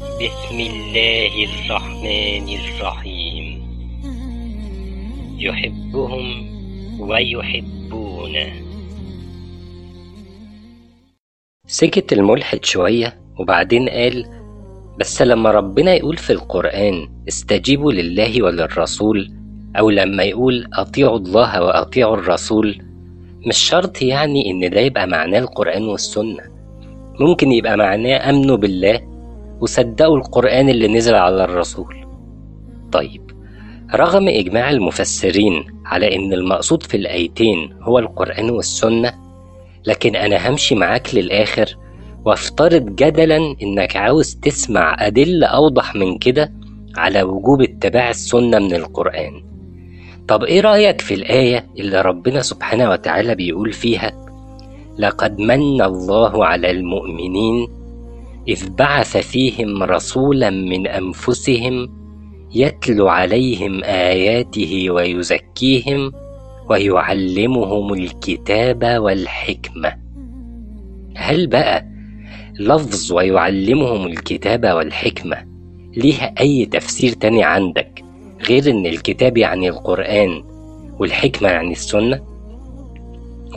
بسم الله الرحمن الرحيم. يحبهم ويحبونه. سكت الملحد شوية وبعدين قال بس لما ربنا يقول في القرآن استجيبوا لله وللرسول أو لما يقول أطيعوا الله وأطيعوا الرسول مش شرط يعني إن ده يبقى معناه القرآن والسنة. ممكن يبقى معناه أمنوا بالله وصدقوا القرآن اللي نزل على الرسول. طيب رغم إجماع المفسرين على إن المقصود في الآيتين هو القرآن والسنة لكن أنا همشي معاك للآخر وافترض جدلا إنك عاوز تسمع أدلة أوضح من كده على وجوب اتباع السنة من القرآن. طب إيه رأيك في الآية اللي ربنا سبحانه وتعالى بيقول فيها؟ لقد من الله على المؤمنين إذ بعث فيهم رسولا من أنفسهم يتلو عليهم آياته ويزكيهم ويعلمهم الكتاب والحكمة هل بقى لفظ ويعلمهم الكتاب والحكمة ليها أي تفسير تاني عندك غير إن الكتاب يعني القرآن والحكمة يعني السنة؟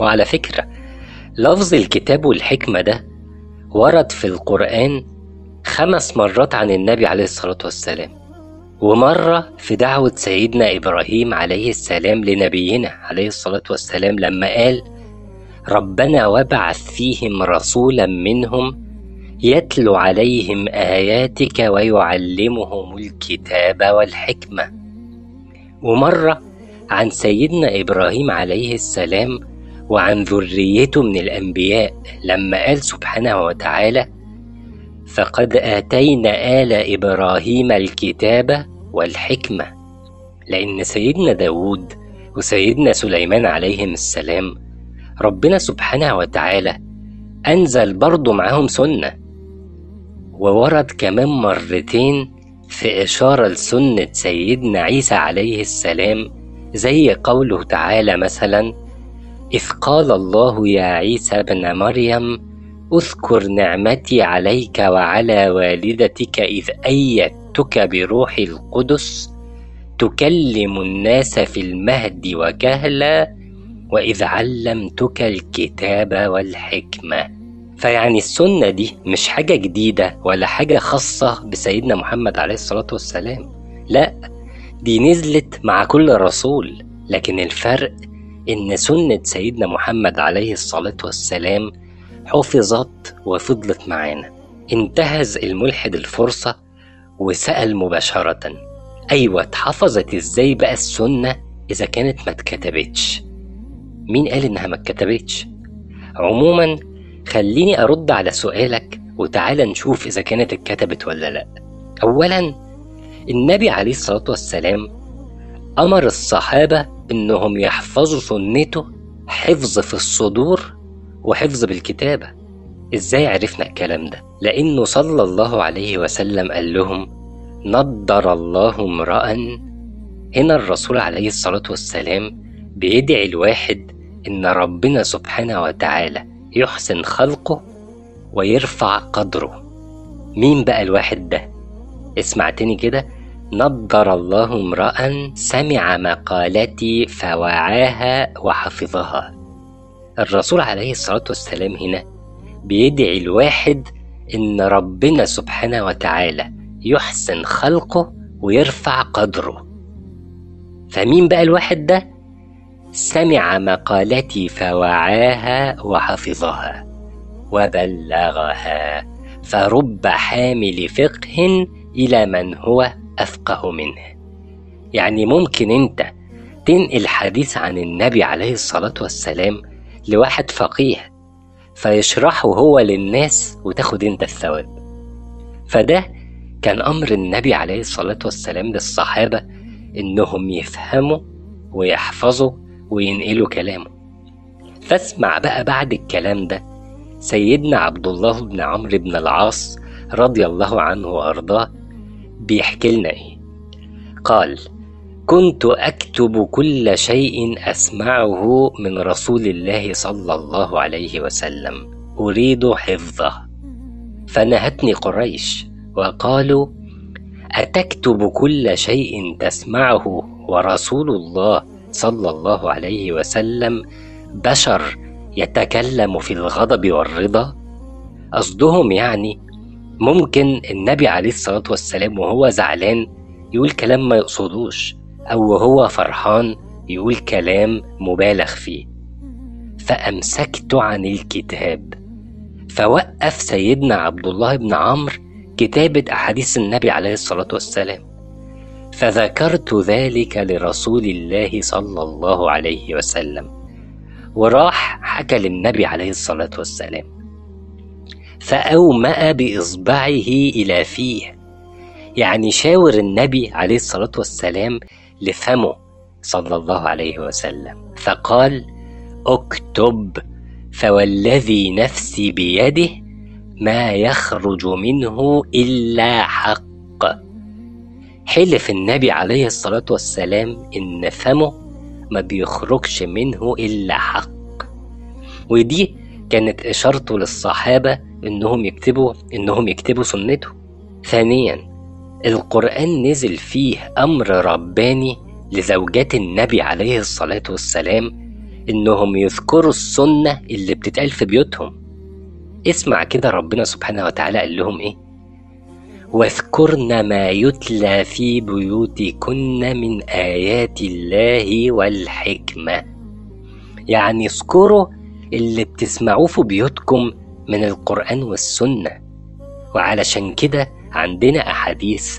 وعلى فكرة لفظ الكتاب والحكمة ده ورد في القرآن خمس مرات عن النبي عليه الصلاة والسلام ومرة في دعوة سيدنا إبراهيم عليه السلام لنبينا عليه الصلاة والسلام لما قال ربنا وابعث فيهم رسولا منهم يتلو عليهم آياتك ويعلمهم الكتاب والحكمة. ومرة عن سيدنا إبراهيم عليه السلام وعن ذريته من الأنبياء لما قال سبحانه وتعالى فقد آتينا آل إبراهيم الكتاب والحكمة. لأن سيدنا داود وسيدنا سليمان عليهم السلام ربنا سبحانه وتعالى أنزل برضه معاهم سنة وورد كمان مرتين في إشارة لسنة سيدنا عيسى عليه السلام زي قوله تعالى مثلا إذ قال الله يا عيسى ابن مريم أذكر نعمتي عليك وعلى والدتك إذ أيدتك بروح القدس تكلم الناس في المهد وكهلا وإذ علمتك الكتاب والحكمة. فيعني السنة دي مش حاجة جديدة ولا حاجة خاصة بسيدنا محمد عليه الصلاة والسلام. لا دي نزلت مع كل رسول لكن الفرق إن سنة سيدنا محمد عليه الصلاة والسلام حفظت وفضلت معانا. انتهز الملحد الفرصة وسأل مباشرة أيوة اتحفظت إزاي بقى السنة إذا كانت ما اتكتبتش؟ مين قال إنها ما اتكتبتش؟ عموما خليني أرد على سؤالك وتعالى نشوف إذا كانت اتكتبت ولا لأ. أولا النبي عليه الصلاة والسلام أمر الصحابة إنهم يحفظوا سنته حفظ في الصدور وحفظ بالكتابة إزاي عرفنا الكلام ده؟ لأنه صلى الله عليه وسلم قال لهم نضر الله امرأ هنا الرسول عليه الصلاة والسلام بيدعي الواحد إن ربنا سبحانه وتعالى يحسن خلقه ويرفع قدره مين بقى الواحد ده؟ اسمع تاني كده نضر الله امرأ سمع مقالتي فوعاها وحفظها. الرسول عليه الصلاة والسلام هنا بيدعي الواحد إن ربنا سبحانه وتعالى يحسن خلقه ويرفع قدره. فمين بقى الواحد ده؟ سمع مقالتي فوعاها وحفظها. وبلغها. فرب حامل فقه إلى من هو؟ أفقه منه. يعني ممكن أنت تنقل حديث عن النبي عليه الصلاة والسلام لواحد فقيه فيشرحه هو للناس وتاخد أنت الثواب. فده كان أمر النبي عليه الصلاة والسلام للصحابة إنهم يفهموا ويحفظوا وينقلوا كلامه. فاسمع بقى بعد الكلام ده سيدنا عبد الله بن عمرو بن العاص رضي الله عنه وأرضاه بيحكي لنا. إيه قال كنت أكتب كل شيء أسمعه من رسول الله صلى الله عليه وسلم. أريد حفظه. فنهتني قريش وقالوا أتكتب كل شيء تسمعه ورسول الله صلى الله عليه وسلم بشر يتكلم في الغضب والرضا؟ قصدهم يعني ممكن النبي عليه الصلاة والسلام وهو زعلان يقول كلام ما يقصدوش أو وهو فرحان يقول كلام مبالغ فيه. فأمسكت عن الكتاب. فوقف سيدنا عبد الله بن عمرو كتابة أحاديث النبي عليه الصلاة والسلام. فذكرت ذلك لرسول الله صلى الله عليه وسلم. وراح حكى للنبي عليه الصلاة والسلام. فأومأ بإصبعه إلى فيه. يعني شاور النبي عليه الصلاة والسلام لفمه صلى الله عليه وسلم. فقال اكتب فوالذي نفسي بيده ما يخرج منه إلا حق. حلف النبي عليه الصلاة والسلام إن فمه ما بيخرجش منه إلا حق. ودي كانت إشارته للصحابة إنهم يكتبوا إنهم يكتبوا سنته. ثانيا القرآن نزل فيه أمر رباني لزوجات النبي عليه الصلاة والسلام إنهم يذكروا السنة اللي بتتقال في بيوتهم. اسمع كده ربنا سبحانه وتعالى قال لهم إيه؟ واذكرن ما يتلى في بيوتكن من آيات الله والحكمة. يعني اذكروا اللي بتسمعوه في بيوتكم من القرآن والسنة. وعلشان كده عندنا أحاديث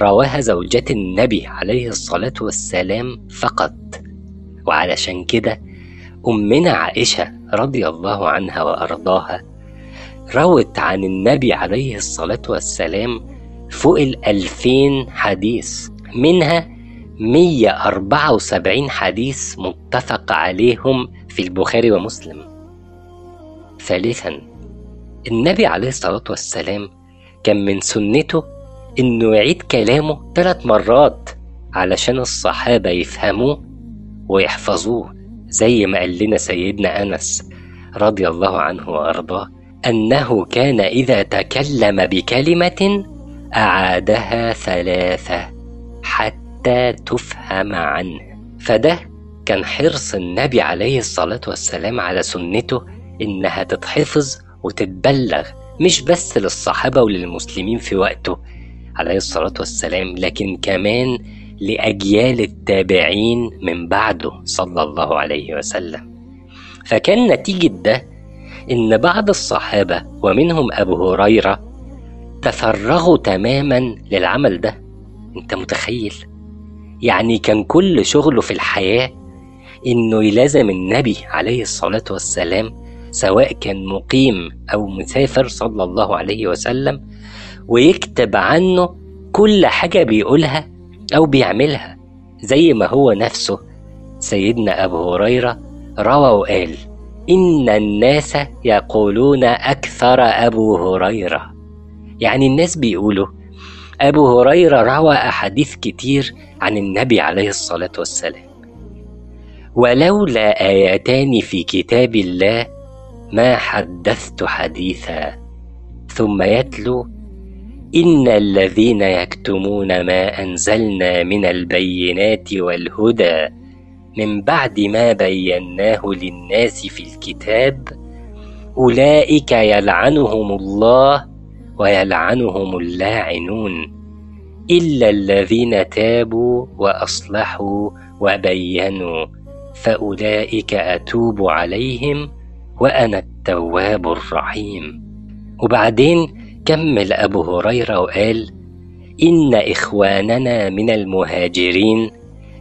رواها زوجات النبي عليه الصلاة والسلام فقط. وعلشان كده أمنا عائشة رضي الله عنها وأرضاها روت عن النبي عليه الصلاة والسلام فوق الألفين حديث منها 174 حديث متفق عليهم في البخاري ومسلم. ثالثا النبي عليه الصلاة والسلام كان من سنته إنه يعيد كلامه ثلاث مرات علشان الصحابة يفهموه ويحفظوه زي ما قال لنا سيدنا أنس رضي الله عنه وأرضاه أنه كان إذا تكلم بكلمة أعادها ثلاثة حتى تفهم عنه. فده كان حرص النبي عليه الصلاة والسلام على سنته إنها تتحفظ وتتبلغ مش بس للصحابة وللمسلمين في وقته عليه الصلاة والسلام لكن كمان لأجيال التابعين من بعده صلى الله عليه وسلم فكان نتيجة ده إن بعض الصحابة ومنهم أبو هريرة تفرغوا تماما للعمل ده أنت متخيل؟ يعني كان كل شغله في الحياة إنه يلازم النبي عليه الصلاة والسلام سواء كان مقيم أو مسافر صلى الله عليه وسلم ويكتب عنه كل حاجة بيقولها أو بيعملها زي ما هو نفسه. سيدنا أبو هريرة روى وقال إن الناس يقولون أكثر أبو هريرة. يعني الناس بيقولوا أبو هريرة روى أحاديث كتير عن النبي عليه الصلاة والسلام. ولولا آيتان في كتاب الله ما حدثت حديثا. ثم يتلو إن الذين يكتمون ما أنزلنا من البينات والهدى من بعد ما بيناه للناس في الكتاب أولئك يلعنهم الله ويلعنهم اللاعنون إلا الذين تابوا وأصلحوا وبينوا فأولئك أتوب عليهم. وأنا التواب الرحيم. وبعدين كمل أبو هريرة وقال إن إخواننا من المهاجرين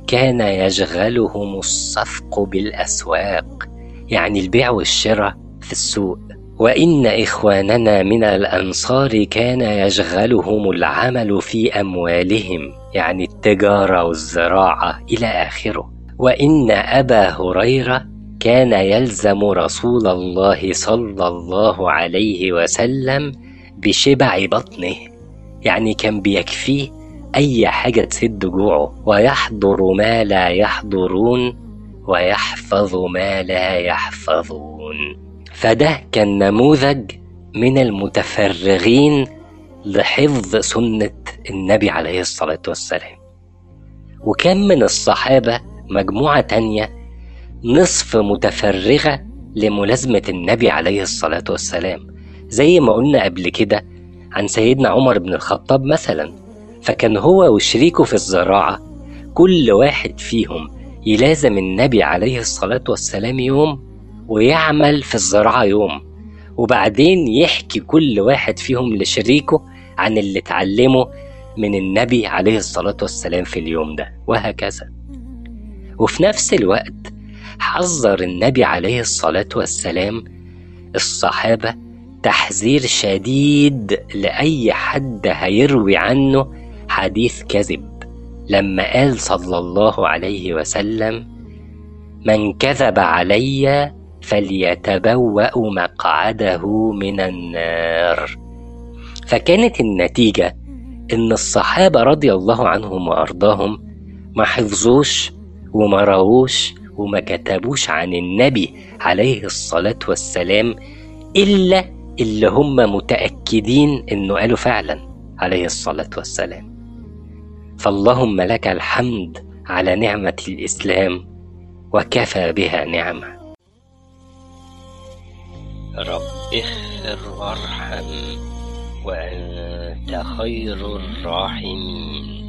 كان يشغلهم الصفق بالأسواق يعني البيع والشراء في السوق. وإن إخواننا من الأنصار كان يشغلهم العمل في أموالهم يعني التجارة والزراعة إلى آخره. وإن أبا هريرة كان يلزم رسول الله صلى الله عليه وسلم بشبع بطنه. يعني كان بيكفيه أي حاجة تسد جوعه ويحضر ما لا يحضرون ويحفظ ما لا يحفظون. فده كان نموذج من المتفرغين لحفظ سنة النبي عليه الصلاة والسلام. وكان من الصحابة مجموعة تانية نصف متفرغة لملازمة النبي عليه الصلاة والسلام. زي ما قلنا قبل كده عن سيدنا عمر بن الخطاب مثلا فكان هو وشريكه في الزراعة كل واحد فيهم يلازم النبي عليه الصلاة والسلام يوم ويعمل في الزراعة يوم وبعدين يحكي كل واحد فيهم لشريكه عن اللي اتعلمه من النبي عليه الصلاة والسلام في اليوم ده وهكذا. وفي نفس الوقت حذر النبي عليه الصلاة والسلام الصحابة تحذير شديد لأي حد هيروي عنه حديث كذب. لما قال صلى الله عليه وسلم من كذب علي فليتبوأ مقعده من النار. فكانت النتيجة إن الصحابة رضي الله عنهم وأرضاهم ما حفظوش وما رووش وما كتبوش عن النبي عليه الصلاة والسلام إلا اللي هم متأكدين إنه قالوا فعلا عليه الصلاة والسلام. فاللهم لك الحمد على نعمة الإسلام وكفى بها نعمة. رب اغفر وارحم وأنت خير الراحمين.